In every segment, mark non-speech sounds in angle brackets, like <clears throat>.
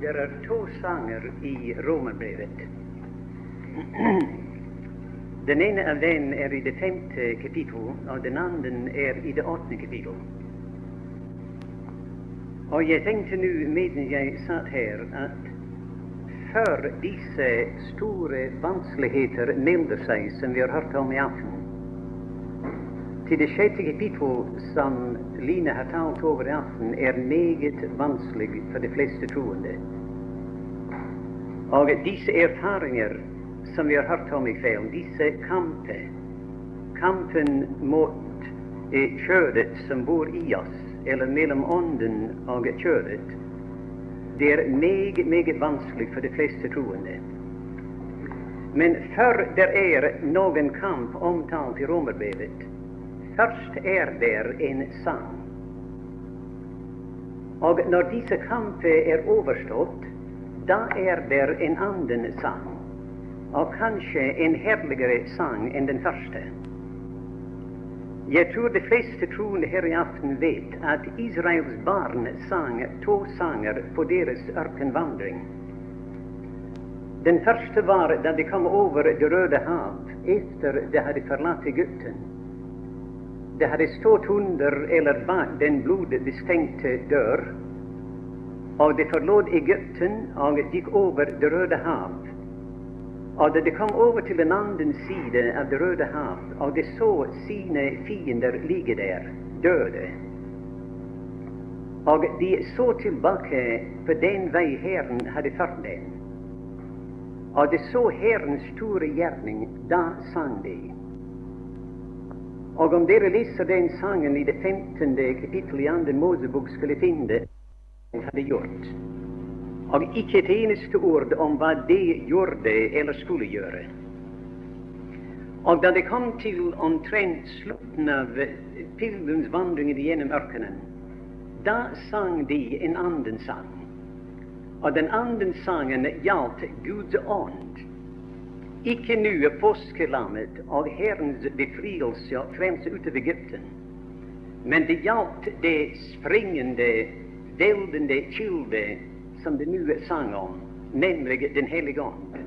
Det er to sanger i Romerbrevet. <clears throat> Den ene av dem er i det femte kapittel, og den andre er i det åttende kapittel. Og jeg tenkte nå mens jeg satt her, at før disse store vanskeligheter melder seg, som vi har hørt om i aften, til det sjette kapittel som Line har talt over i aften, er meget vanskelig for de fleste troende. Og disse erfaringer som vi har hørt om i kveld, disse kamper, kampen mot eh, kjødet som bor i oss, eller mellom ånden og kjødet, det er meget, meget vanskelig for de fleste troende. Men før det er noen kamp omtalt i Romerbrevet, først er der en sang. Og når disse kamper er overstått, da er der en annen sang, og kanskje en herligere sang enn den første. Jeg tror de fleste troende her i aften vet at Israels barn sang to sanger på deres ørkenvandring. Den første var da de kom over Det røde hav etter de hadde forlatt Egypten. De hadde stått under eller bak den blodbestengte dør, og det forlot Egypten og gikk over Det røde hav. Og da de kom over til den andre side av Det røde hav, og det så sine fiender ligge der, døde Og de så tilbake på den vei Herren hadde ført dem. Og de så Herrens store gjerning, da sang de. Og om dere leser den sangen i det 15. kapittel i andre Mosebok, skulle finne det han hadde gjort. Og ikke et eneste ord om hva de gjorde eller skulle gjøre. Og da det kom til omtrent slutten av pilegrimsvandringen gjennom ørkenen, da sang de en annen sang. Og den andre sangen gjaldt Guds ånd. Ikke nå påskelammet og Herrens befrielse og frelse ut av Egypten, men det gjaldt det springende, veldende kilde som det nå sang om, nemlig Den hellige ånd.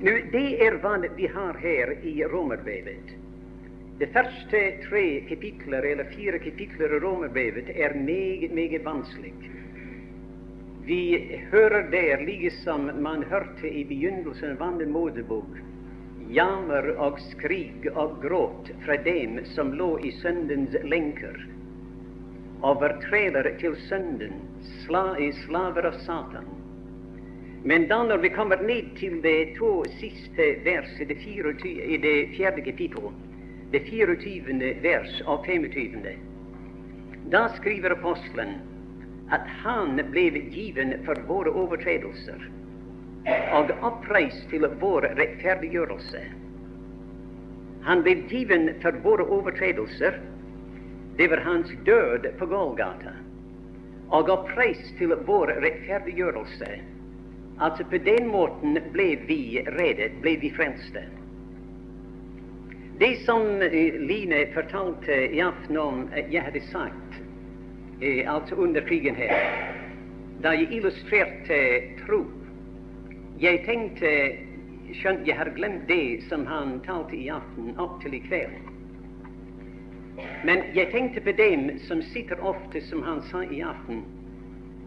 Nå, Det er hva vi har her i Romerbrevet. De første tre kapitler, eller fire kapitler i Romerbrevet er meget, meget vanskelig. Vi hører der, liksom man hørte i begynnelsen av Andre Modebok, jammer og skrik og gråt fra dem som lå i syndens lenker, overtreder til synden, sla, slaver av Satan. Men da når vi kommer ned til de to siste verset i det, 24, i det fjerde kapittel, det 24. vers og 25., da skriver apostelen at han ble given for våre overtredelser og oppreist til vår rettferdiggjørelse. Han ble given for våre overtredelser. Det var hans død på Golgata. Og oppreist til vår rettferdiggjørelse. Altså på den måten ble vi reddet, ble vi frelste. Det som Line fortalte i aften om jeg hadde sagt eh, altså under krigen her, da jeg illustrerte tro. Jeg tenkte Skjønt jeg har glemt det som han talte i aften opp til i kveld. Men jeg tenkte på dem som sitter ofte, som han sa i aften,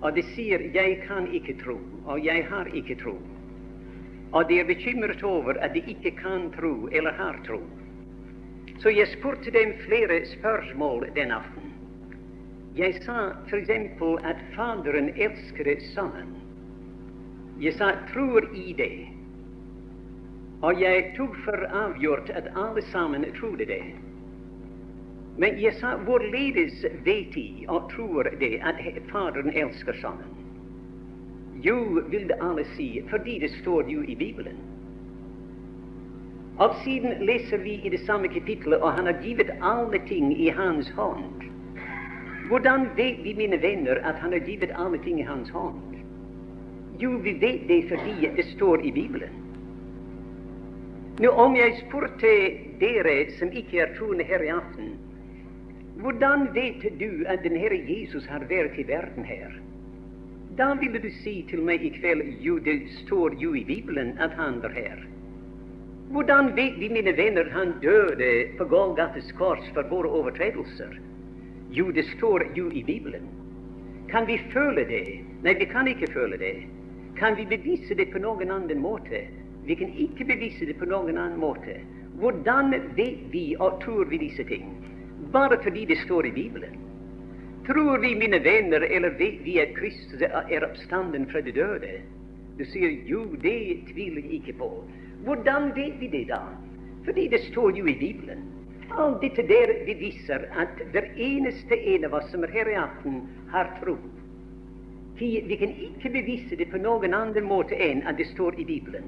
og de sier 'jeg kan ikke tro', og 'jeg har ikke tro'. Og de er bekymret over at de ikke kan tro eller har tro. Så jeg spurte dem flere spørsmål den aften. Jeg sa f.eks. at Faderen elsker Sønnen. Jeg sa 'tror i det'. Og jeg tok for avgjort at alle sammen trodde det. Men jeg sa hvorledes vet de og tror det at Faderen elsker Sønnen? Jo, vil det alle si, fordi det står jo i Bibelen. Og siden leser vi i det samme kapittelet, og han har givet alle ting i hans hånd. Hvordan vet vi, mine venner, at han har givet alle ting i hans hånd? Jo, vi vet det fordi det står i Bibelen. Nå, om jeg spurte dere som ikke er troende her i aften, hvordan vet du at den Herre Jesus har vært i verden her? Da ville du si til meg i kveld jo, det står jo i Bibelen at han var her. Hvordan vet vi, mine venner, han døde på Golgates kors for våre overtredelser? Jo, det står jo i Bibelen. Kan vi føle det? Nei, vi kan ikke føle det. Kan vi bevise det på noen annen måte? Vi kan ikke bevise det på noen annen måte. Hvordan vet vi og tror vi disse ting? Bare fordi det står i Bibelen. Tror vi, mine venner, eller vet vi at Kristus er oppstanden fra de døde? Du sier jo, det tviler jeg ikke på. Hvordan vet vi det da? Fordi det står jo i Bibelen. Alt dette der beviser at hver eneste en av oss som er her i aften, har tro. Vi kan ikke bevise det på noen annen måte enn at det står i Bibelen.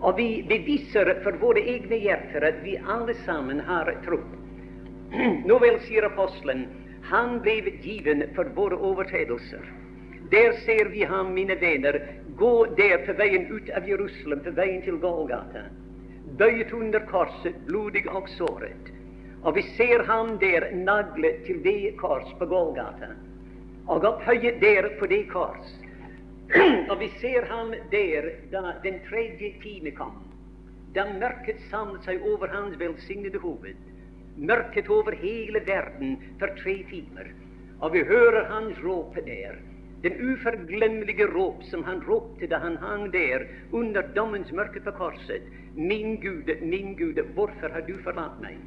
Og vi beviser for våre egne hjerter at vi alle sammen har tro. <clears throat> Nå vel, sier apostelen, han ble given for våre overtredelser. Der ser vi ham, mine venner, gå der på veien ut av Jerusalem, på veien til Golgata. Bøyet under korset, blodig og såret. Og vi ser ham der naglet til det kors på Golgata. Og opphøyet der på det kors. <clears throat> og vi ser ham der da den tredje time kom. Da mørket samlet seg over hans velsignede hoved. Mørket over hele verden for tre timer. Og vi hører hans råpe der. Den uforglemmelige råp som han ropte da han hang der under dommens mørke på korset. Min Gud, min Gud, hvorfor har du forlatt meg?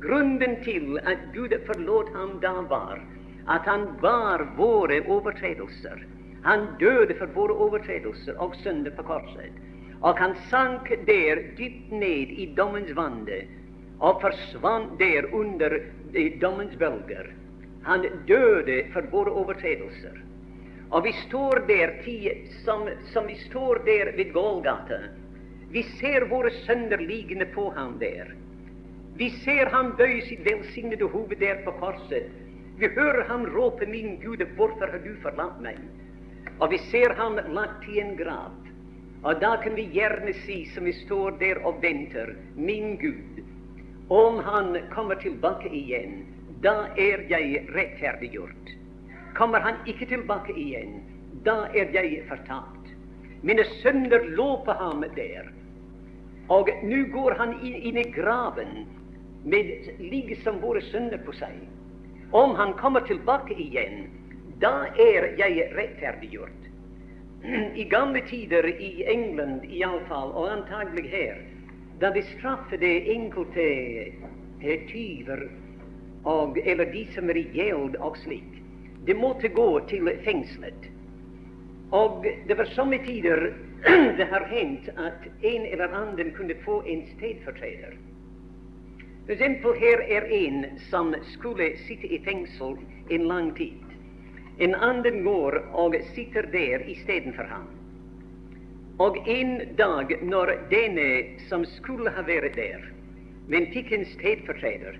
Grunnen til at Gud forlot ham da, var at han bar våre overtredelser. Han døde for våre overtredelser og synder på korset. Og han sank der dypt ned i dommens vande og forsvant der under dommens bølger. Han døde for våre overtredelser. Og vi står der som, som vi står der ved Golgata. Vi ser våre sønner liggende på ham der. Vi ser ham bøye sitt velsignede hoved der på korset. Vi hører ham råpe 'Min Gud, hvorfor har du forlatt meg?' Og vi ser ham lagt i en grav. Og da kan vi gjerne si, som vi står der og venter, 'Min Gud, om han kommer tilbake igjen, da er jeg rettferdiggjort.' Kommer han ikke tilbake igjen, da er jeg fortapt. Mine sønner lå på ham der. Og nå går han inn, inn i graven med like som våre sønner på seg. Om han kommer tilbake igjen, da er jeg rettferdiggjort. I gamle tider i England iallfall, og antagelig her, da de straffet enkelte tyver eller de som er i gjeld og slik, de måtte gå til fengselet. Og det var somme tider det har hendt at en eller annen kunne få en stedfortreder. For eksempel her er en som skulle sitte i fengsel en lang tid. En annen går og sitter der istedenfor ham. Og en dag når denne som skulle ha vært der, men fikk en stedfortreder,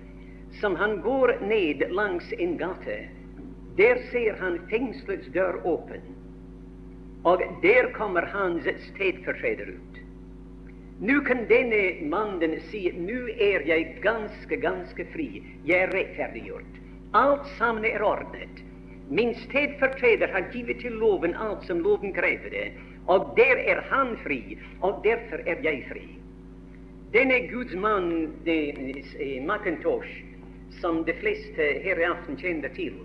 som han går ned langs en gate der ser han fengselets dør åpen, og der kommer hans stedfortreder ut. Nå kan denne mannen si nå er jeg ganske, ganske fri. Jeg er rettferdiggjort. Alt sammen er ordnet. Min stedfortreder har gitt til loven alt som loven krever det, og der er han fri, og derfor er jeg fri. Denne Guds mann, eh, Macintosh, som de fleste her i aften kjenner til,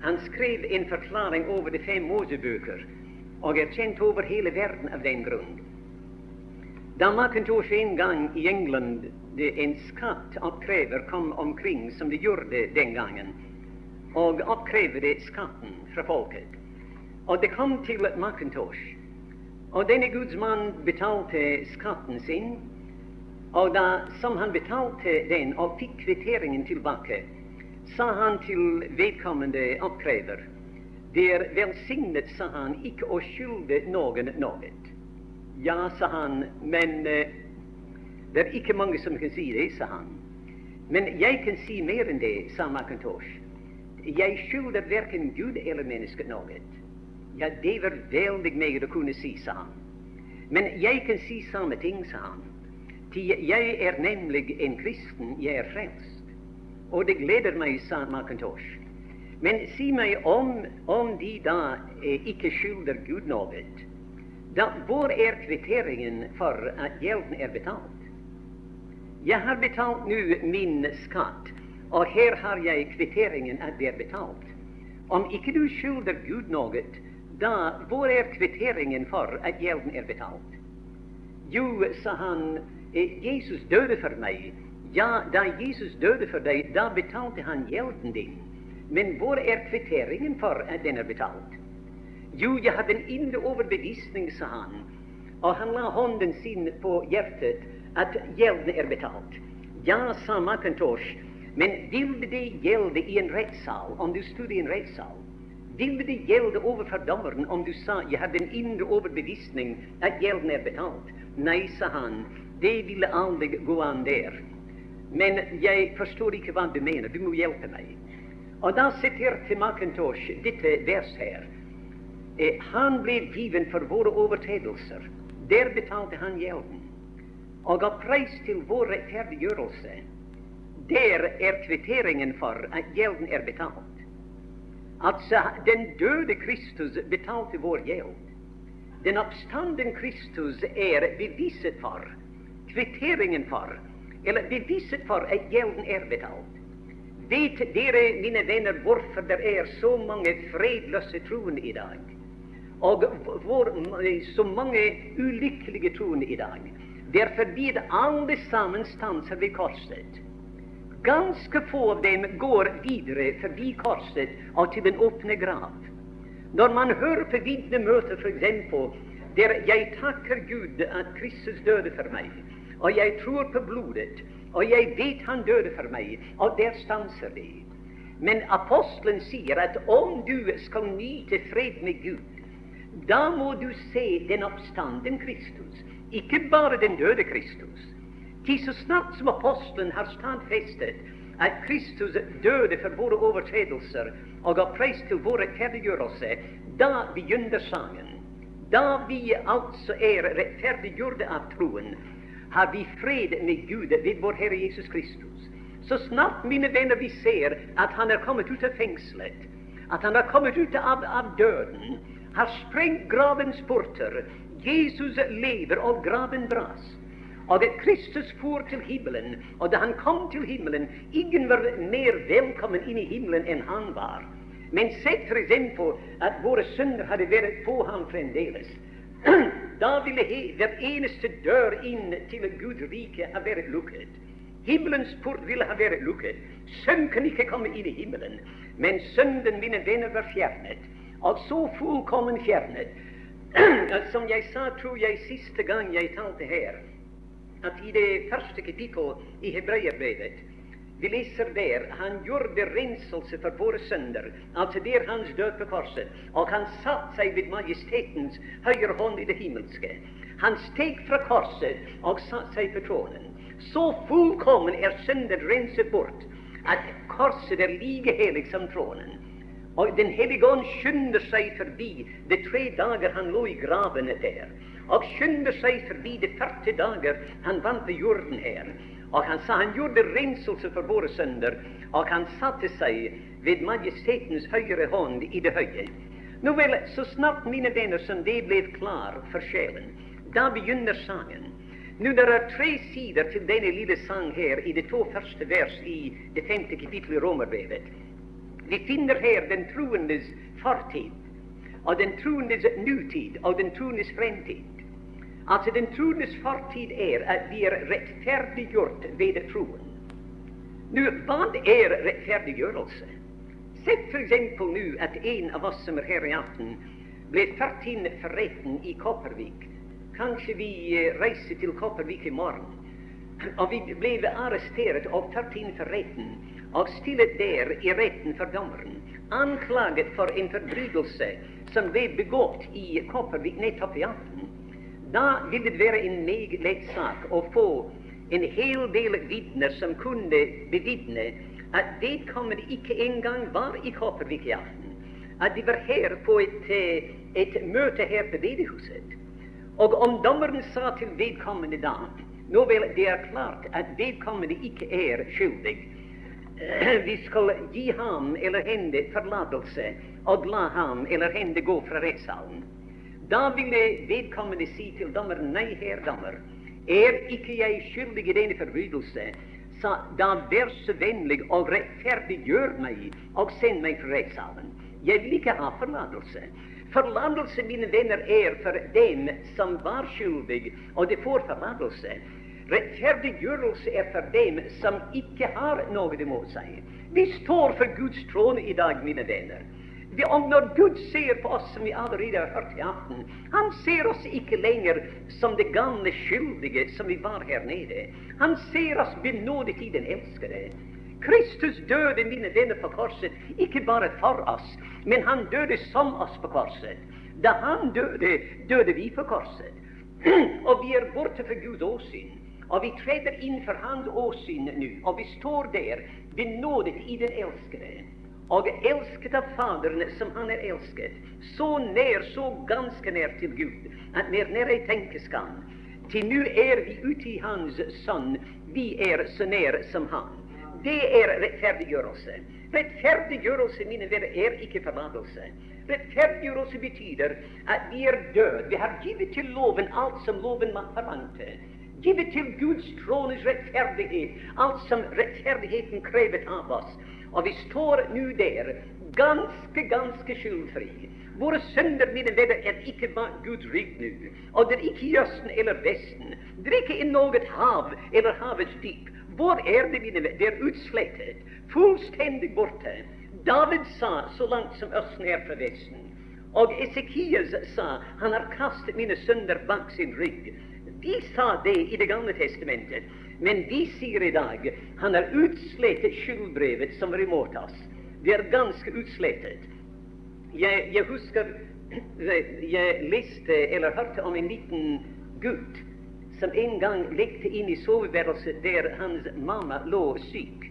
han skrev en forklaring over de fem Mosebøker, og er kjent over hele verden av den grunn. Da Macintosh en gang i England en skattoppkrever kom omkring, som de gjorde den gangen, og oppkrevde skatten fra folket, og det kom til Macintosh, og denne gudsmann betalte skatten sin, og da som han betalte den og fikk kvitteringen tilbake, sa han til vedkommende oppkrever, det er velsignet, sa han, ikke å skylde noen noe. Ja, sa han, men uh, det er ikke mange som kan si det, sa han. Men jeg kan si mer enn det, sa Macintosh. Jeg skylder verken Gud eller mennesket noe. Ja, det var veldig meget å kunne si, sa han. Men jeg kan si samme ting, sa han. Jeg er nemlig en kristen, jeg er frelst. Og det gleder meg, sa Macintosh. Men si meg om, om de da eh, ikke skylder Gud noe, da hvor er kvitteringen for at gjelden er betalt? Jeg har betalt nå min skatt, og her har jeg kvitteringen at det er betalt. Om ikke du skylder Gud noe, da hvor er kvitteringen for at gjelden er betalt? Jo, sa han, eh, Jesus døde for meg. Ja, da Jesus døde for deg, da betalte han gjelden din. Men hvor er kvitteringen for at den er betalt? Jo, jeg hadde en indre overbevisning, sa han, og han la hånden sin på hjertet, at gjelden er betalt. Ja, sa Macintosh, men vil det gjelde i en rettssal, om du stod i en rettssal? Vil det gjelde overfor dommeren om du sa jeg hadde en indre overbevisning at gjelden er betalt? Nei, sa han, det ville aldri gå an der. Men jeg forstår ikke hva du mener, du må hjelpe meg. Og da siterte Macintosh dette verset her. Eh, han ble given for våre overtredelser. Der betalte han gjelden. Og ga preis til vår rettferdiggjørelse. Der er kvitteringen for at gjelden er betalt. Altså, den døde Kristus betalte vår gjeld. Den oppstanden Kristus er beviset for, kvitteringen for, eller beviset for at gjelden er betalt. Vet dere, mine venner, hvorfor det er så mange fredløse troende i dag? og hvor, så mange ulykkelige troende i dag. Det er fordi alle sammen stanser ved korset. Ganske få av dem går videre forbi korset og til den åpne grav. Når man hører på vitnemøter, f.eks., der 'jeg takker Gud at Kristus døde for meg', og 'jeg tror på blodet', og 'jeg vet han døde for meg', og der stanser det. Men apostelen sier at om du skal nyte fred med Gud, da må du se den oppstanden Kristus, ikke bare den døde Kristus. Til så snart som apostelen har stadfestet at Kristus døde for våre overtredelser og har preis til vår rettferdiggjørelse, da begynner sangen. Da vi altså er rettferdiggjorte av troen, har vi fred med Gud ved vår Herre Jesus Kristus. Så snart, mine venner, vi ser at han er kommet ut av fengselet, at han er kommet ut av, av døden, har sprengt gravens porter. Jesus lever, og graven bras. Og at Kristus for til himmelen, og da han kom til himmelen, ingen var mer velkommen inn i himmelen enn han var. Men sett f.eks. at våre sønner hadde vært på ham fremdeles. <clears throat> da ville hver eneste dør inn til Guds rike ha vært lukket. Himmelens port ville ha vært lukket. Sønn kan ikke komme inn i himmelen. Men sønnen, mine venner, var fjernet og så fullkommen fjernet. Som <clears throat> jeg sa, tror jeg, siste gang jeg talte her, at i det første kapittel i Hebreerbrevet vi leser der han gjorde renselse for våre sønder, altså der hans død på korset, og han satte seg ved majestetens høyre hånd i det himmelske. Han steg fra korset og satte seg på tronen. Så fullkommen er synden renset bort at korset er like helig som tronen. Og Den hellige ånd skynder seg forbi de tre dager han lå i gravene der. Og skynder seg forbi de 40 dager han vant på jorden her. Og han sa han gjorde renselse for våre sønder, og han satte seg ved majestetens høyre hånd i det høye. Nå vel, så snart, mine venner, som det ble klar for sjelen, da begynner sangen. Nå, Det er tre sider til denne lille sang her i de to første vers i det femte kapittelet i Romerbrevet. Vi finner her den troendes fortid, og den troendes nutid og den troendes fremtid. Altså, den troendes fortid er at vi er rettferdiggjort ved troen. Nå, hva er rettferdiggjørelse? Sett f.eks. nå at en av oss som er her i aften, ble ført for i vi eh, reiser til Kopervik i morgen. Og vi ble arrestert og ført inn for retten og stillet der i retten for dommeren, anklaget for en forbrytelse som ble begått i Kopervik nettopp i aften, da ville det være en meget lett sak å få en hel del vitner som kunne bevitne at vedkommende ikke engang var i Kopervik i aften. At de var her på et, eh, et møte her på bedehuset. Og om dommeren sa til vedkommende da Nå vel, det er klart at vedkommende ikke er skyldig vi skal gi ham eller henne forlatelse og la ham eller henne gå fra rettssalen. Da ville vedkommende si til dommeren nei, herr dommer, er ikke jeg skyldig i denne forbrytelse, så da vær så vennlig og rettferdiggjør meg og send meg fra rettssalen. Jeg vil ikke ha forlatelse. Forlatelse, mine venner, er for dem som var skyldig, og de får forlatelse. Rettferdiggjørelse er for dem som ikke har noe imot seg. Vi står for Guds trone i dag, mine venner. Og når Gud ser på oss, som vi allerede har hørt i aften, han ser oss ikke lenger som det gamle skyldige som vi var her nede. Han ser oss benådet i den elskede. Kristus døde, mine venner, på korset, ikke bare for oss, men han døde som oss på korset. Da han døde, døde vi på korset. <clears throat> og vi er borte for Guds åsyn. Og vi treder inn for Hans åsyn nå, og vi står der benådet i den elskede. Og elsket av Faderen som Han er elsket. Så nær, så ganske nær til Gud, at mer nær jeg tenkes kan. Til nå er vi ute i Hans Sønn. Vi er så nær som Han. Det er rettferdiggjørelse. Rettferdiggjørelse, mine venner, er ikke forlatelse. Rettferdiggjørelse betyr at vi er døde. Vi har givet til loven alt som loven forlangte givet til Guds trones rettferdighet, alt som rettferdigheten krevet av oss. Og vi står nå der, ganske, ganske skyldfri. Våre sønner, mine venner, er ikke Guds rygg nå. Og det er ikke i Østen eller Vesten. Det er ikke i noe hav eller havets dyp. Hvor er det, mine venner? Det er utslettet. Fullstendig borte. David sa så langt som Østen er fra Vesten. Og Esekias sa han har kastet mine sønner bak sin rygg. De sa det i Det gamle testamentet, men vi sier i dag han har utslettet skyldbrevet som var imot oss. Det er ganske utslettet. Jeg, jeg husker <clears throat> jeg leste eller hørte om en liten gutt som en gang lekte inn i soveværelset der hans mamma lå syk.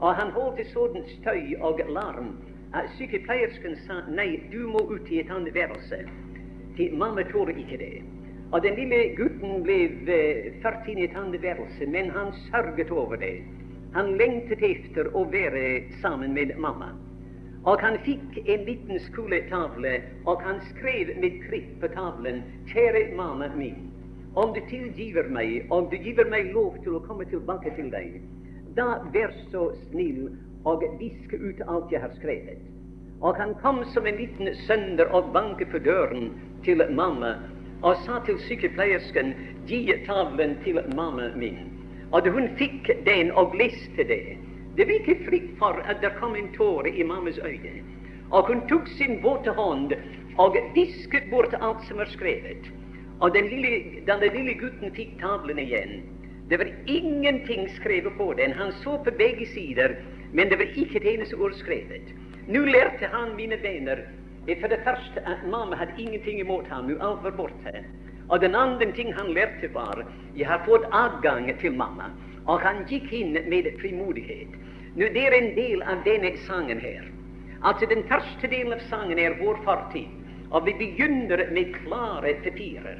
Og han holdt et sånt støy og larm at sykepleiersken sa nei, du må ut i et annet værelse. Mamma tåler ikke det. Og den lille gutten ble eh, ført inn i et annet værelse, men han sørget over det. Han lengtet etter å være sammen med mamma. Og han fikk en liten skoletavle, og han skrev med kritt på tavlen 'Kjære mamma min, om du tilgiver meg, og du giver meg lov til å komme tilbake til deg, da vær så snill og visk ut alt jeg har skrevet. Og han kom som en liten sønder og banket på døren til mamma og sa til sykepleiersken gi tavlen til mamma min. Og hun fikk den og leste det. Det var ikke fritt for at det kom en tåre i mammas øye. Og hun tok sin våte hånd og visket bort alt som var skrevet. Og den lille, den lille gutten fikk tavlen igjen, det var ingenting skrevet på den. Han så på begge sider, men det var ikke et eneste ord skrevet. Nå lærte han, mine venner, for det første at mamma hadde ingenting imot ham, hun alt bort borte. Og den andre ting han lærte, var jeg har fått adgang til mamma. Og han gikk inn med frimodighet. Nå, Det er en del av denne sangen her. Altså, Den første delen av sangen er vår fortid, og vi begynner med klare papirer.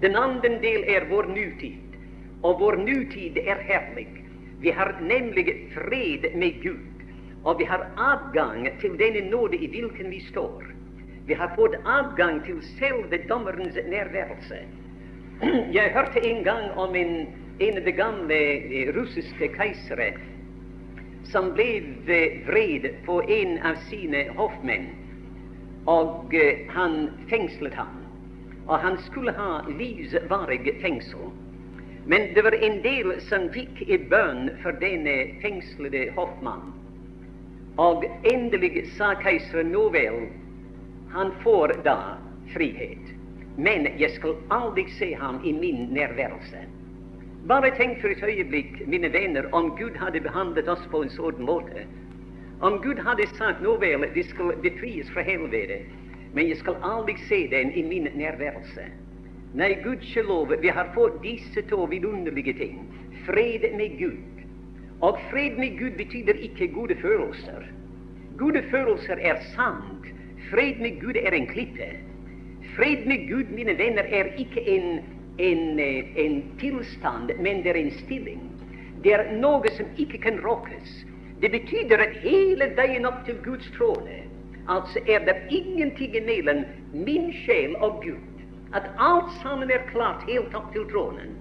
Den andre del er vår nutid, og vår nutid er herlig. Vi har nemlig fred med Gud. Og vi har adgang til denne nåde i hvilken vi står. Vi har fått adgang til selve dommerens nærværelse. <clears throat> Jeg hørte en gang om en, en av de gamle eh, russiske keisere som ble vred på en av sine hoffmenn, og eh, han fengslet ham. Og han skulle ha livsvarig fengsel. Men det var en del som fikk i bønn for denne fengslede hoffmannen. Og endelig sa keiseren nå vel, han får da frihet. Men jeg skal aldri se ham i min nærværelse. Bare tenk for et øyeblikk, mine venner, om Gud hadde behandlet oss på en sånn måte. Om Gud hadde sagt nå vel, de skal befries fra helvete, men jeg skal aldri se dem i min nærværelse. Nei, gudskjelov, vi har fått disse to vidunderlige ting. Fred med Gud og fred med Gud betyr ikke gode følelser. Gode følelser er sand. Fred med Gud er en klippe. Fred med Gud, mine venner, er ikke en, en, en tilstand, men det en stilling. Det er noe som ikke kan rokkes. Det betyr at hele veien opp til Guds trone altså er det ingenting mellom min sjel og Gud. At alt sammen er klart helt opp til tronen.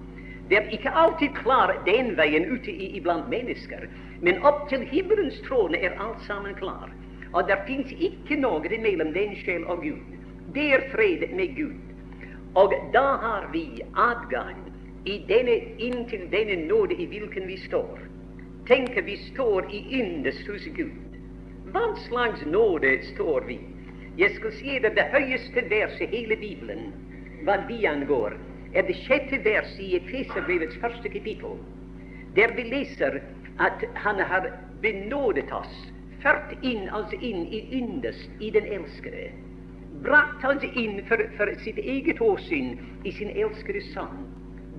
Det er ikke alltid klar den veien ute i, iblant mennesker, men opp til himmelens trone er alt sammen klar. Og det fins ikke noe mellom den sjel og Gud. Det er fred med Gud. Og da har vi adgang i denne, inntil denne nåde i hvilken vi står. Tenk vi står i yndest hos Gud. Hva slags nåde står vi? Jeg skal si det, det høyeste verset i hele Bibelen, hva vi angår, er det sjette vers i Efeserbrevets første kapittel, der vi leser at Han har benådet oss, ført inn oss inn i yndest i den elskede, brakt oss inn for, for sitt eget åsyn i sin elskede Sønn.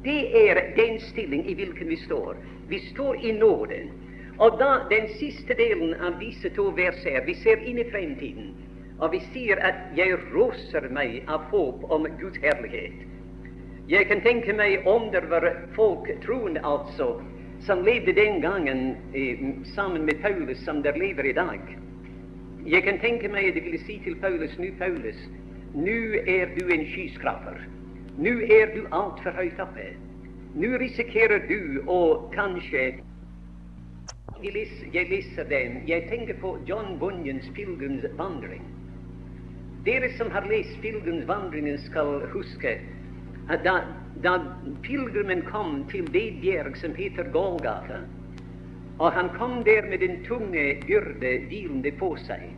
Det er den stilling i hvilken vi står. Vi står i nåden. Og da den siste delen av disse to verser, vi ser inn i fremtiden, og vi sier at 'jeg roser meg av håp om Guds herlighet'. Jeg kan tenke meg om det var folk, troende altså, som levde den gangen eh, sammen med Paulus, som der lever i dag. Jeg kan tenke meg de ville si til Paulus nå, Paulus, nå er du en skyskraper. Nå er du altfor høyt oppe. Nå risikerer du å kanskje jeg leser, jeg leser den. Jeg tenker på John Bunyans 'Pilgrims vandring'. Dere som har lest 'Pilgrims vandringen', skal huske da, da pilegrimen kom til det bjerg som heter Golgata, og han kom der med den tunge byrde hvilende på seg,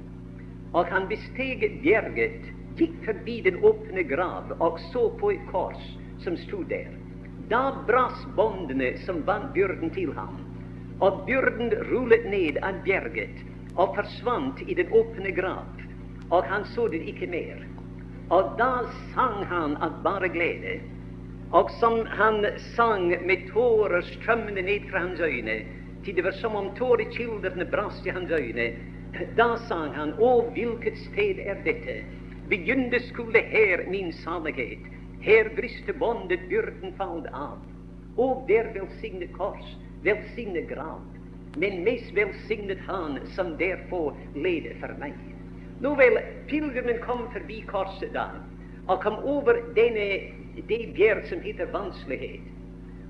og han besteg bjerget, gikk forbi den åpne grav og så på et kors som sto der. Da brast båndene som bandt byrden til ham, og byrden rullet ned av bjerget og forsvant i den åpne grav, og han så det ikke mer. Og sang han av bare glede. Og som han sang med tårer strømmende ned fra hans øyne, til det var som om tårekildene brast i hans da sang han, Å, hvilket sted er dette? Begynte skulle her min salighet. Her briste båndet, byrden falt av. Og der velsignet kors, velsignet grav. Men mest velsignet Han som derpå leder for. Nå vel, pilegrimen kom forbi korset da, og kom over denne, det bjerg som heter vanskelighet.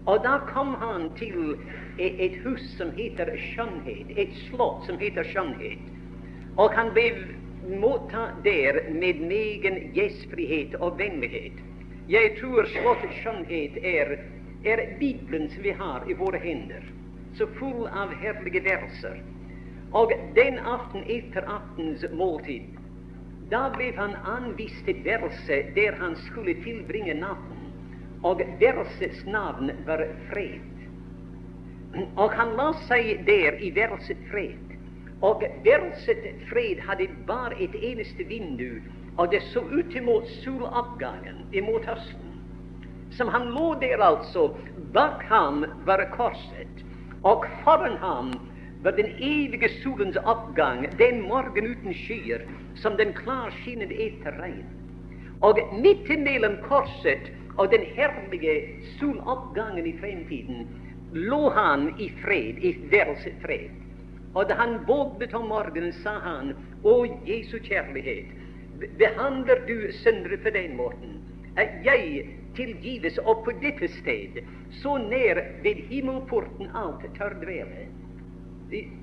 Og da kom han til et hus som heter skjønnhet, et slott som heter skjønnhet. Og han ble mottatt der med megen gjestfrihet og vennlighet. Jeg tror slottet skjønnhet er, er Bibelen som vi har i våre hender, så full av herlige verser. Og den aften etter aftens måltid, da ble han anvist et værelse der han skulle tilbringe natten. Og værelsets navn var Fred. Og han la seg der i værelset Fred. Og værelset Fred hadde bare et eneste vindu, og det så ut mot soloppgangen, imot høsten. Som han lå der altså, bak ham var korset, og foran ham var den evige solens oppgang, den morgen uten skyer, som den klarskinnende eter regn. Og midt imellom korset og den herlige soloppgangen i fremtiden lå han i fred, i deres fred. Og da han vågnet om morgenen, sa han, Å Jesu kjærlighet, behandler du syndere på den måten at jeg tilgives, og på dette sted, så nær ved himmelporten alt tør dvele.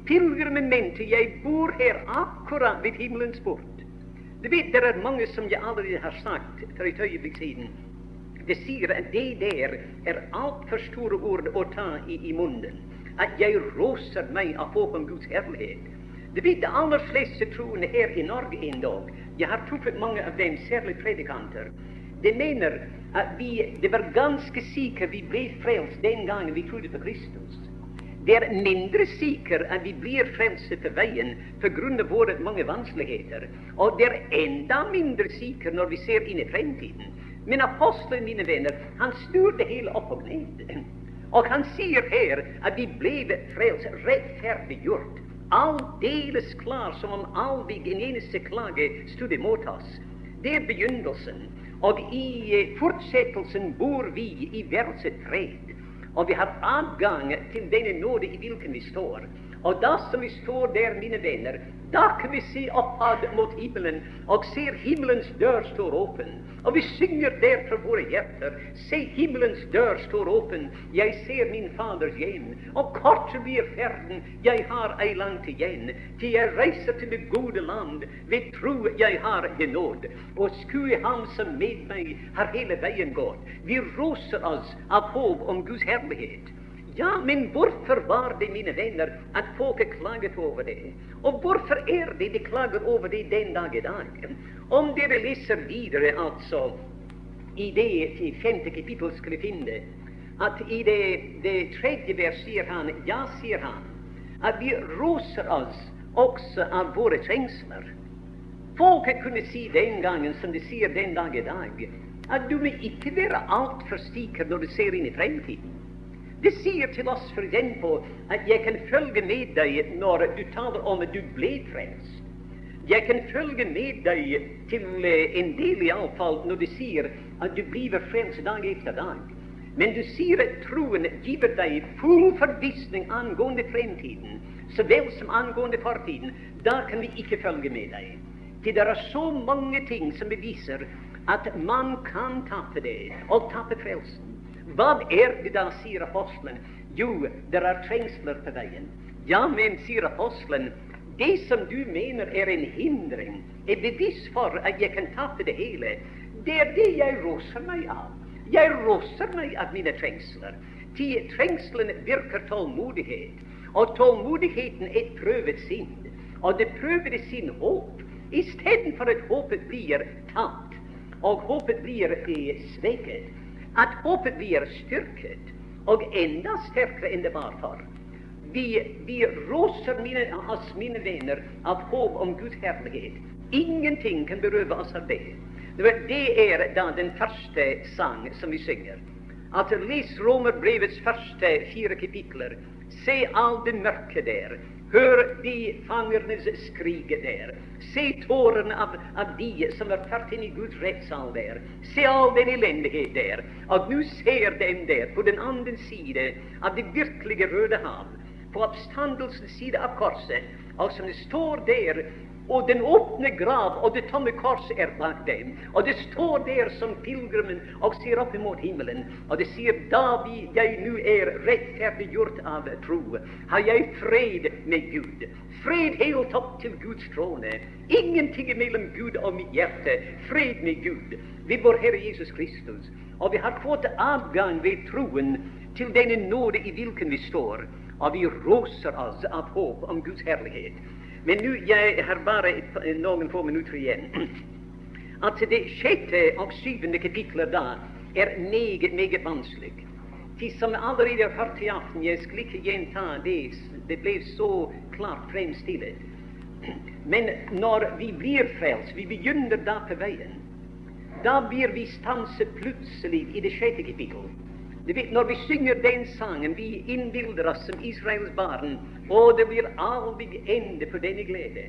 Pilegrimen mente jeg bor her akkurat ved himmelens port. Du vet, det er mange som jeg allerede har sagt for et øyeblikk siden. De sier at det der er altfor store ord å ta i, i munnen. At jeg roser meg av håp om Guds herlighet. Du vet, de aller fleste troende her i Norge endog, jeg har truffet mange av dem, særlig predikanter, de mener at vi, det var ganske sikkert vi ble frelst den gangen vi trodde på Kristus. Det er mindre sikker at vi blir frelst på veien pga. våre mange vanskeligheter. Og det er enda mindre sikker når vi ser inn i fremtiden. Men apostelen, mine venner, han snur det hele opp og ned. Og han sier her at vi ble frelst, rettferdiggjort, aldeles klar, som om aldri en eneste klage imot oss. Det er begynnelsen. Og i fortsettelsen bor vi i verdens fred. Og vi har adgang til denne nåde i hvilken vi står. Og da som vi står der, mine venner, da kan vi se oppad mot himmelen og ser himmelens dør står åpen. Og vi synger der for våre hjerter. Se, himmelens dør står åpen. Jeg ser min Faders hjem. Og kort blir ferden, jeg har ei langt igjen. Til jeg reiser til det gode land, ved tro jeg har genåd. Og skue ham som med meg har hele veien gått. Vi roser oss av håp om Guds herlighet. Ja, men var det, mine venner, at folket klaget over det? Og hvorfor er det de klager over det den dag i dag? Om dere leser videre, altså, i det femte skulle finne, at i det, det tredje vers han, ja, sier han, at vi roser oss også av våre trengsler. Folket kunne si den gangen, som de sier den dag i dag, at du må ikke være altfor sikker når du ser inn i fremtiden. Det sier til oss for eksempel at jeg kan følge med deg når du taler om at du ble frelst. Jeg kan følge med deg til en del iallfall når du sier at du blir frelst dag etter dag. Men du sier at troen giver deg full forvissning angående fremtiden så vel som angående fortiden. Da kan vi ikke følge med deg. Til det er så mange ting som beviser at man kan tappe det, og tappe frelsen. Hva er det da, sier apostelen? Jo, det er trengsler på veien. Ja, men, sier apostelen, som du mener er en hindring, er bevis for at jeg kan tape det hele. Det er det jeg roser meg av. Jeg roser meg av mine trengsler. Til trengslene virker tålmodighet, og tålmodigheten er prøvet sinn. Og det prøvede sin håp, istedenfor at håpet blir tapt, og håpet blir svekket at håpet blir styrket, og enda sterkere enn det var for. Vi, vi roser mine, oss, mine venner, av håp om Guds herlighet. Ingenting kan berøve oss av det. Det er da den første sang som vi synger. At les Romerbrevets første fire kapitler. Se all det mørke der. Hør de fangernes skrike der. Se tårene av, av de som er ført inn i Guds rettssal der. Se all den elendighet der. Og nå ser dem der på den andre side av det virkelige Røde hav, på oppstandelsens side av korset, og som står der og den åpne grav og det tomme kors er bak dem. Og det står der som pilegrimen og ser opp imot himmelen. Og det sier da vi, jeg nå er rettferdiggjort av tro, har jeg fred med Gud. Fred helt opp til Guds trone. Ingenting mellom Gud og mitt hjerte. Fred med Gud ved vår Herre Jesus Kristus. Og vi har fått adgang ved troen til denne nåde i hvilken vi står. Og vi roser oss av håp om Guds herlighet. Men nå, jeg har bare noen få minutter igjen. <clears throat> At det sjette og syvende kapitlet da er meget, meget vanskelig. De som allerede har hørt i aften, jeg skal ikke gjenta det, det ble så klart fremstilt. <clears throat> Men når vi blir frelst, vi begynner da på veien, da blir vi stanset plutselig i det sjette kapittel. Vet, når vi synger den sangen, vi innbilder oss som Israels barn, og det blir aldri ende på denne glede.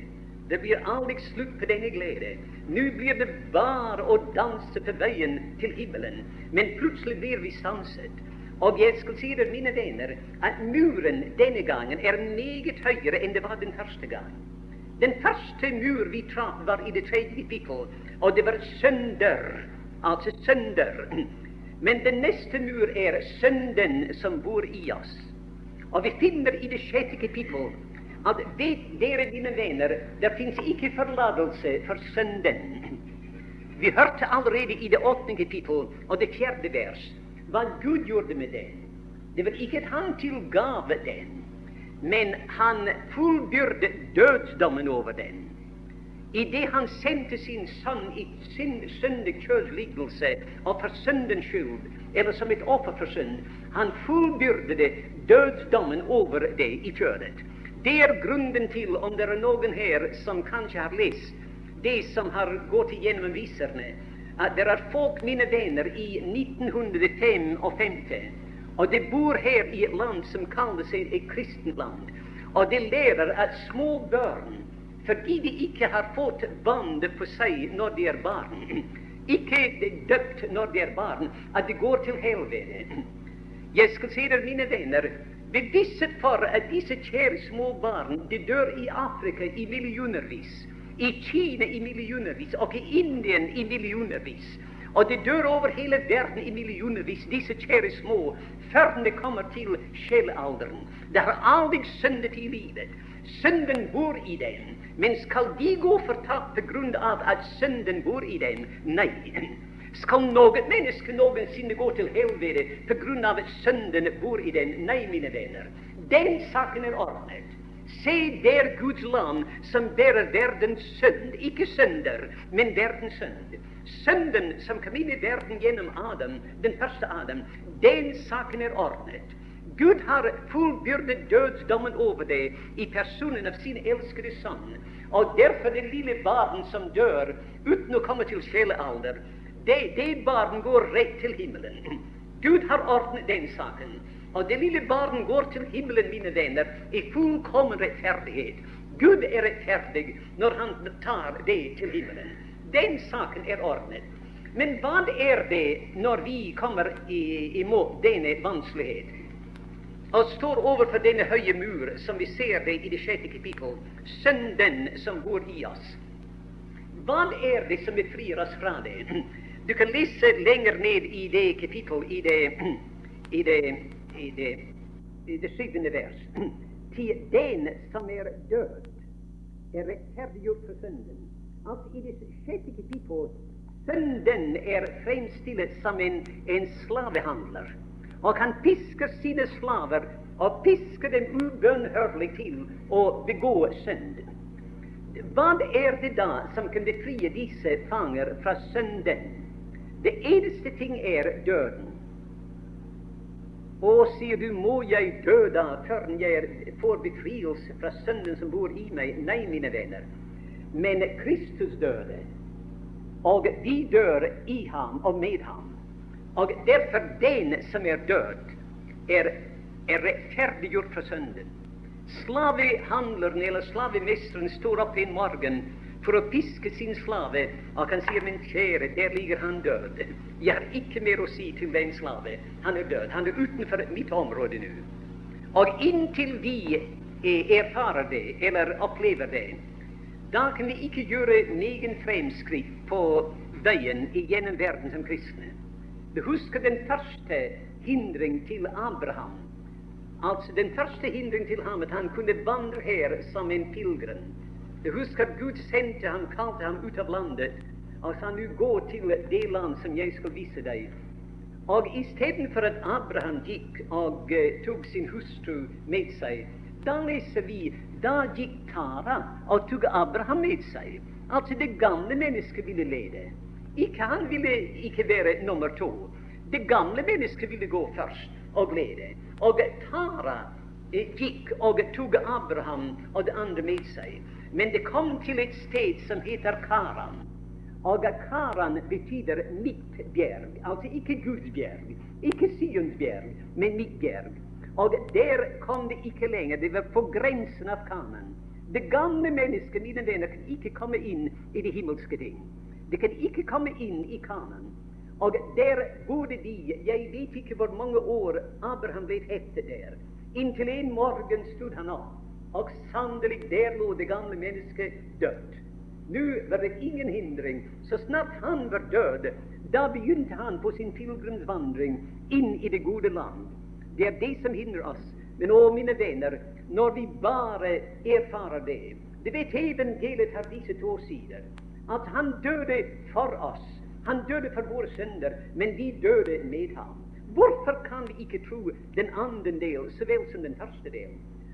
Det blir aldri slutt på denne glede. Nå blir det bare å danse på veien til himmelen. Men plutselig blir vi stanset. Og jeg skal si dere, mine venner, at muren denne gangen er meget høyere enn det var den første gang. Den første mur vi traff, var i det tredje kapittel, og det var sønder. Altså sønder. Men den neste mur er Sønnen som bor i oss. Og vi finner i det sjette kapittel at vet dere, mine venner, det fins ikke forlatelse for Sønnen. Vi hørte allerede i det åttende kapittel og det fjerde vers hva Gud gjorde med den. Det var ikke at han tilgav den, men han fullbyrde dødsdommen over den idet han sendte sin sønn i sin syndekjødlidelse og for syndens skyld, eller som et offer for synd, han fullbyrdede dødsdommen over det i kjødet. Det er grunnen til, om det er noen her som kanskje har lest det som har gått igjennom viserne, at det er folk, mine venner, i 1955, og de bor her i et land som kaller seg et kristent land, og de lærer at små børn fordi de ikke har fått bandet på seg når de er barn, ikke døpt når de er barn, at de går til helvete. <clears throat> Jeg skal si dere, mine venner, bevisset for at disse kjære små barn de dør i Afrika i millionervis, i Kina i millionervis og i Indien i millionervis. Og det dør over hele verden i millionervis, disse kjære små, før de kommer til sjelalderen. Det har aldri syndet i livet. Synden bor i dem. Men skal de gå på grunn av at synden bor i dem? Nei. Skal noe menneske noensinne gå til helvete på grunn av at synden bor i dem? Nei, mine venner. Den saken er ordnet. Se der Guds land som bærer verdens synd. Ikke synder, men verdens synd. Synden som kom inn i verden gjennom Adam, den første Adam, den saken er ordnet. Gud har fullbyrdet dødsdommen over deg i personen av sin elskede sønn. Og derfor det lille barn som dør uten å komme til sjelealder, det, det barn går rett til himmelen. Gud har ordnet den saken. Og det lille barn går til himmelen, mine venner, i fullkommen rettferdighet. Gud er rettferdig når han tar det til himmelen. Den saken er ordnet. Men hva er det når vi kommer imot denne vanskelighet? Og står overfor denne høye mur, som vi ser det i det sjette kapittel, synden som går i oss. Hva er det som befrir oss fra det? <clears throat> Du kan lese lenger ned i det kapittel, i det, <clears throat> i det, i det, i det syvende vers. <clears throat> Til den som er død, er rettferdiggjort for synden. Altså i det sjette kapittel synden er fremstilt som en, en slavehandler og han pisker sine slaver og pisker dem ubønnhørlig til å begå synd. Hva er det da som kan befrie disse fanger fra synden? Det eneste ting er døden. Og sier du, må jeg dø da før jeg får befrielse fra synden som bor i meg? Nei, mine venner. Men Kristus døde, og vi dør i ham og med ham. Og derfor den som er død, er, er rettferdiggjort for synden. Slavehandleren eller slavemesteren står opp en morgen for å piske sin slave, og han sier, 'Min kjære, der ligger han død. Jeg har ikke mer å si til den slave. Han er død. Han er utenfor mitt område nå.' Og inntil vi erfarer det, eller opplever det, da kan vi ikke gjøre negen fremskritt på veien gjennom verden som kristne. Du husker den første hindring til Abraham. Altså den første hindring til ham at han kunne vandre her som en pilegrim. Du husker at Gud sendte ham, kalte ham ut av landet og sa nå gå til det land som jeg skal vise deg. Og istedenfor at Abraham gikk og uh, tok sin hustru med seg, da leser vi da gikk Tara og tok Abraham med seg. Altså det gamle mennesket ville lede. Ikke han ville ikke være nummer to. Det gamle mennesket ville gå først og lede. Og Tara eh, gikk og tok Abraham og det andre med seg. Men det kom til et sted som heter Karan. Og Karan betyr midtbjerg. Altså ikke Guds bjerg, ikke Sions bjerg, men mitt bjerg. Og der kom det ikke lenger. Det var på grensen av Kanan. Det gamle mennesket, mine venner, kan ikke komme inn i de himmelske ting. De kan ikke komme inn i Kanan. Og der bodde de, jeg vet ikke hvor mange år Abraham ble etter der. Inntil en morgen stod han opp, og sannelig, der lå det gamle mennesket dødt. Nå var det ingen hindring. Så snart han var død, da begynte han på sin pilegrimsvandring inn i det gode land. Det er det som hindrer oss. Men å, mine venner, når vi bare erfarer det Du vet, evangeliet har disse to sider at han døde for oss. Han døde for våre synder, men vi døde med ham. Hvorfor kan vi ikke tro den andre del så vel som den første del?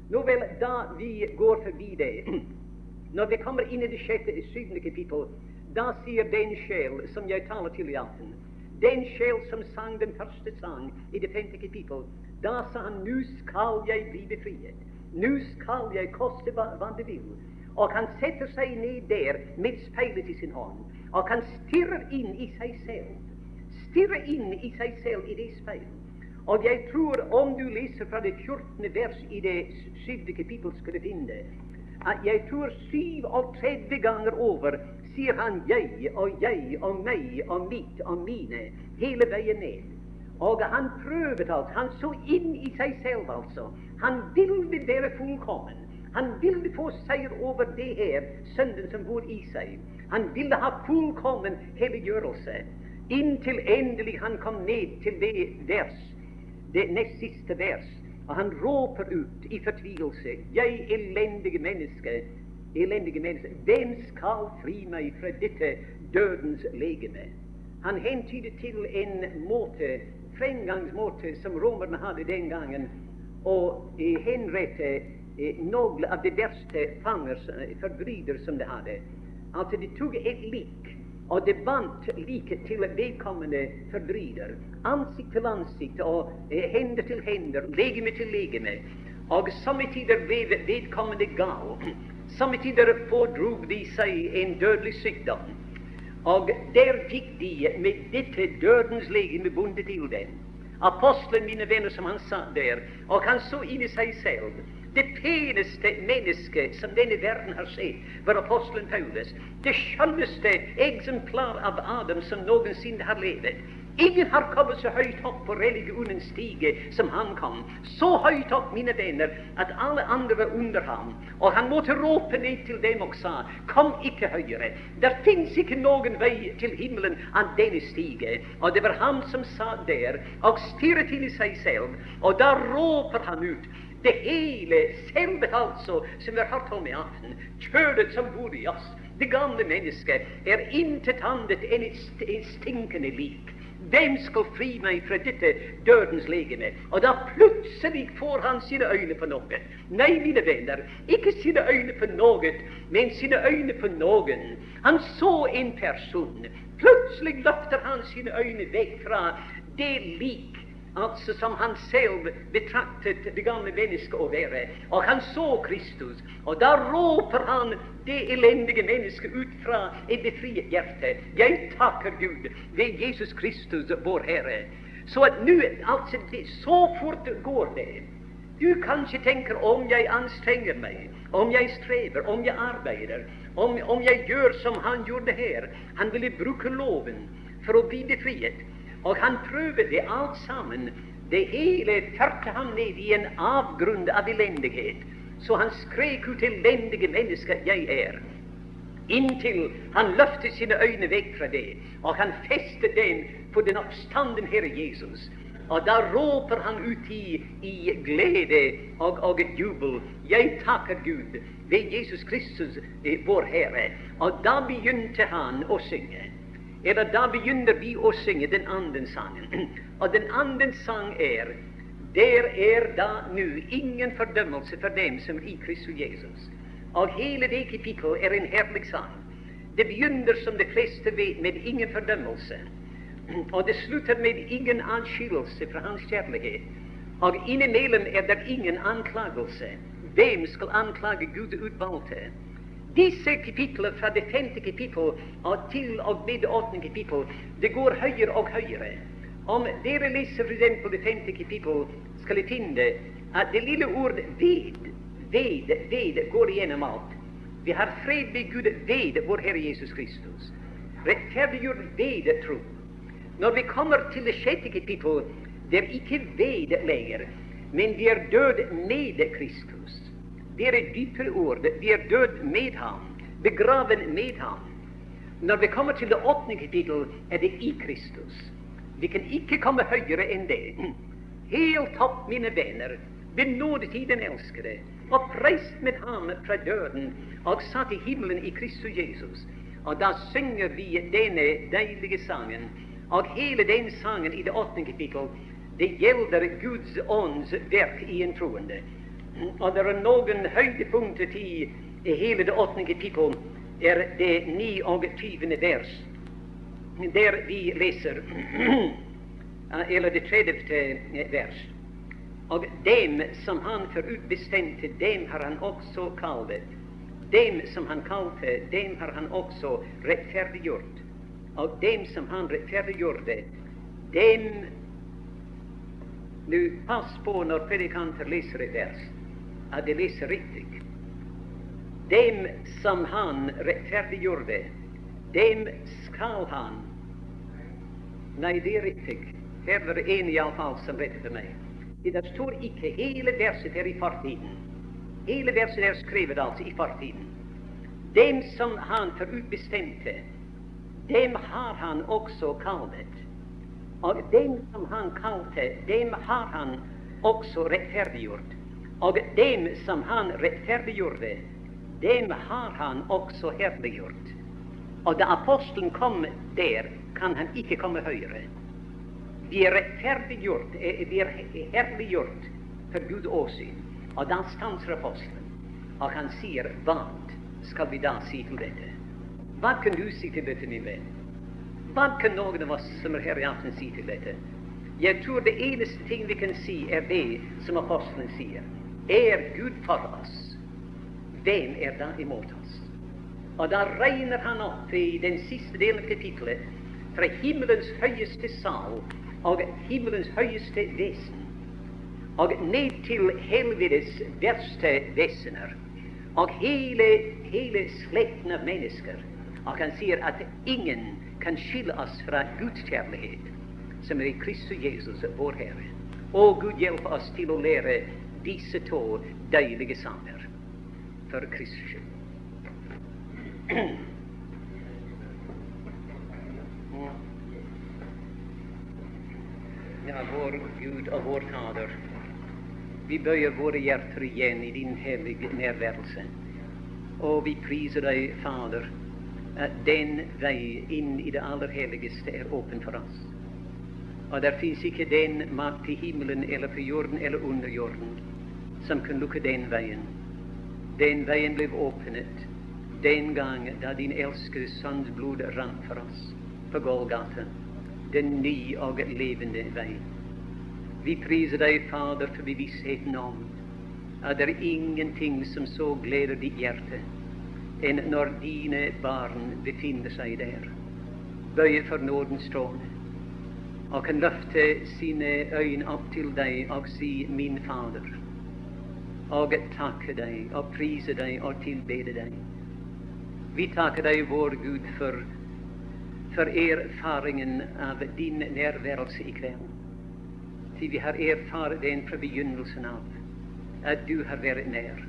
Nå vel, da vi går forbi det, <clears throat> når vi kommer inn i det sjette, syvende kapittel, da sier den sjel som jeg taler til i aften, den sjel som sang den første sang i det femte kapittel, da sa han nu skal jeg bli befriet. Nu skal jeg koste hva, hva det vil. Og han sette seg ned der med speilet i sin hånd, og han stirrer inn i seg selv. Stirrer inn i seg selv i det speilet. Og jeg tror, om du leser fra det 14. vers i det syvde kapittel, skal du finne at jeg tror 37 ganger over sier han 'jeg' og 'jeg' og 'meg' og 'mitt' og 'mine' hele veien ned. Og han prøvde alt. Han så inn i seg selv, altså. Han ville være fullkommen. Han ville få seier over det her, synden som bor i seg. Han ville ha fullkommen helliggjørelse. Inntil endelig han kom ned til det vers, det nest siste vers. Og han råper ut i fortvilelse. Jeg elendige menneske, elendige menneske, hvem skal fri meg fra dette dødens legeme? Han hentyder til en måte fremgangsmåte som romerne hadde den gangen, å eh, henrette eh, noen av de verste fangers, eh, som de hadde. Altså, de tok et lik, og de bandt liket til vedkommende forbryter. Ansikt til ansikt og eh, hender til hender, legeme til legeme. Og somme tider ble vedkommende gal. Somme tider pådrog de seg en dødelig sykdom. Og der fikk de med dette dødens legeme bundet til den. Apostelen, mine venner, som han sa der, og han så inn i seg selv. Det peneste mennesket som denne verden har sett, var apostelen Paulus. Det skjønneste eksemplar av Adam som noensinne har levd. Ingen har kommet så høyt opp på religionens stige som han kom. Så høyt opp, mine venner, at alle andre var under ham. Og han måtte råpe ned til dem og sa, kom ikke høyere. Der fins ikke noen vei til himmelen av denne stige. Og det var han som sa der, og stirret inn i seg selv. Og da råper han ut det hele, selve altså, som vi har hørt om i aften, kjødet som bor i oss, det gamle mennesket, er intet annet enn et stinkende lik. Hvem skal fri meg fra dette dødens legeme? Og da plutselig får han sine øyne på noe. Nei, mine venner, ikke sine øyne på noe, men sine øyne på noen. Han så en person. Plutselig løfter han sine øyne vekk fra det lik altså som han selv betraktet det gamle mennesket å være. Og han så Kristus, og da råper han det elendige mennesket ut fra et befriet hjerte. Jeg takker Gud ved Jesus Kristus, vår Herre. Så at nå, altså, så fort går det. Du kanskje tenker om jeg anstrenger meg, om jeg strever, om jeg arbeider, om, om jeg gjør som han gjorde her. Han ville bruke loven for å bli befriet. Og han prøvde det alt sammen. Det hele førte ham ned i en avgrunn av elendighet. Så han skrek ut 'elendige menneske jeg er'. Inntil han løftet sine øyne vekk fra det, og han festet den på den oppstanden Herre Jesus. Og da råper han ut i, i glede og, og jubel. Jeg takker Gud ved Jesus Kristus, eh, vår Herre. Og da begynte han å synge eller da begynner vi å synge den andre sangen. <clears throat> Og den andre sang er Der er da nu ingen fordømmelse for dem som er i Kristus Jesus. Og hele det kapittel er en herlig sang. Det begynner, som de fleste vet, med ingen fordømmelse. <clears throat> Og det slutter med ingen adskillelse fra Hans kjærlighet. Og innimellom er det ingen anklagelse. Hvem skal anklage Gud utvalgte? Disse kapitler fra det femte kapittel til og med det åttende kapittel, det går høyere og høyere. Om dere leser f.eks. det femte kapittel, skal dere finne at det lille ordet 'ved', 'ved', 'ved' går igjennom alt. Vi har fred med Gud ved vår Herre Jesus Kristus. Rettferdiggjort ved tro. Når vi kommer til det sjette kapittel, det er ikke ved lenger, men vi er død med Kristus. Det er et dypere ord. Vi er død med ham, begraven med ham. Når vi kommer til det åttende kapittel, er det i Kristus. Vi kan ikke komme høyere enn det. Helt opp, mine venner, ved nådetiden elskede, oppreist med ham fra døden og satt i himmelen i Kristus Jesus. Og da synger vi denne deilige sangen. Og hele den sangen i det åttende kapittel, det gjelder Guds ånds verk i en troende. Og det er noen høydepunkter i hele det åttende kapittel, er det 29. vers, der vi leser <clears throat> Eller det 30. vers. Og dem som han forutbestemte, dem har han også kallet. Dem som han kalte, dem har han også rettferdiggjort. Og dem som han rettferdiggjorde, dem Nå, pass på når predikanter leser et vers leser riktig. Dem som han rettferdiggjorde, dem skal han Nei, det er riktig. Her var det en iallfall som rettet for meg. Det står ikke hele verset her i fortiden. Hele verset er skrevet altså i fortiden. Dem som han forutbestemte, dem har han også kallet. Og dem som han kalte, dem har han også rettferdiggjort. Og dem som han rettferdiggjorde, dem har han også herliggjort. Og da apostelen kom der, kan han ikke komme høyere. Vi er rettferdiggjort, eh, vi er herliggjort for Gud åsyn. Og da stanser apostelen, og han sier, hva skal vi da si til dette? Hva kan du si til dette, min venn? Hva kan noen av oss som er her i aften, si til dette? Jeg tror det eneste ting vi kan si, er det som apostelen sier. Er Gud for oss, hvem er da imot oss? Og da regner han opp i den siste delen av kapittelet fra himmelens høyeste sal og himmelens høyeste vesen og ned til helvetes verste vesener og hele, hele slekten av mennesker. Og han sier at ingen kan skille oss fra Guds kjærlighet, som er i Kristus Jesus, vår Herre. Og Gud hjelpe oss til å lære disse to deilige sanger for Kristus skyld. Ja, vår Gud og vår Fader, vi bøyer våre hjerter igjen i din hellige nærværelse. Og vi priser deg, Fader, at den vei inn i det aller helligste er åpen for oss. Og der fins ikke den makt i himmelen eller på jorden eller under jorden som kunne lukke den veien. Den veien ble åpnet den gang da din elskede sønns blod rant for oss på Golgata den nye og levende vei. Vi priser deg, Fader, for bevisstheten om at det er ingenting som så gleder ditt hjerte enn når dine barn befinner seg der, bøyer for nådens trone, og kan løfte sine øyne opp til deg og si 'Min Fader', og takke deg og prise deg og tilbede deg. Vi takker deg, vår Gud, for for erfaringen av din nærværelse i kveld. Til vi har erfart den fra begynnelsen av, at du har vært nær.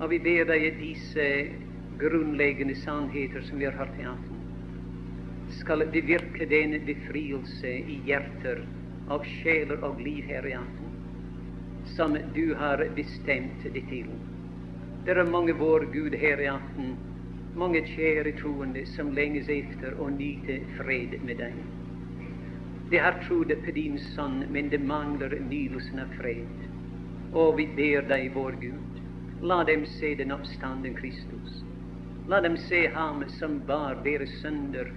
Og vi ber deg disse grunnleggende sannheter som vi har hørt i aften, skal bevirke den befrielse i hjerter og sjeler og liv her i aften, som du har bestemt det til. Det er mange vår Gud her i aften mange kjære troende som lenges etter å nyte fred med deg. De har trodd på din Sønn, men det mangler nydelsen av fred. Og vi ber deg, vår Gud, la dem se den oppstanden Kristus. La dem se Ham som bar deres synder,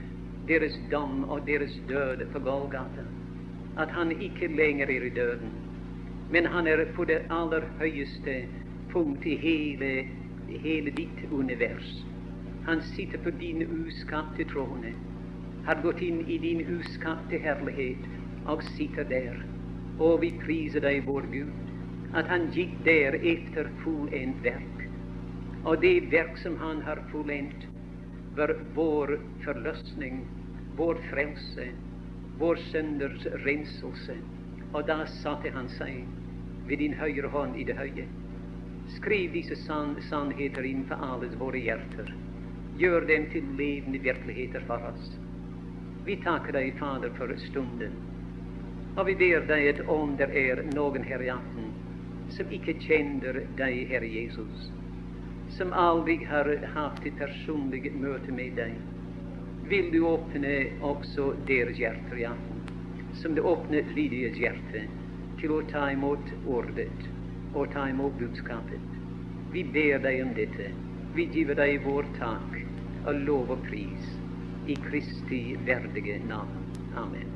deres dom og deres død på Golgata. At han ikke lenger er i døden, men han er på det aller høyeste punkt i hele, hele ditt univers. Han sitter på din uskapte trone, har gått inn i din uskapte herlighet og sitter der. Og vi priser deg, vår Gud, at han gikk der etter fullendt verk. Og det verk som han har fullendt, var vår forløsning, vår frelse, vår synders renselse. Og da satte han seg ved din høyre hånd i det høye. Skriv disse sann sannheter inn på alles våre hjerter. Gjør dem til levende virkeligheter for oss. Vi takker deg, Fader, for stunden. Og vi ber deg at om det er noen her i aften som ikke kjenner deg, Herre Jesus, som aldri har hatt et personlig møte med deg, vil du åpne også deres hjerter ja, som det åpner Lydias hjerte til å ta imot ordet og ta imot budskapet. Vi ber deg om dette. Vi giver deg vår takk og lov og pris i Kristi verdige navn. Amen.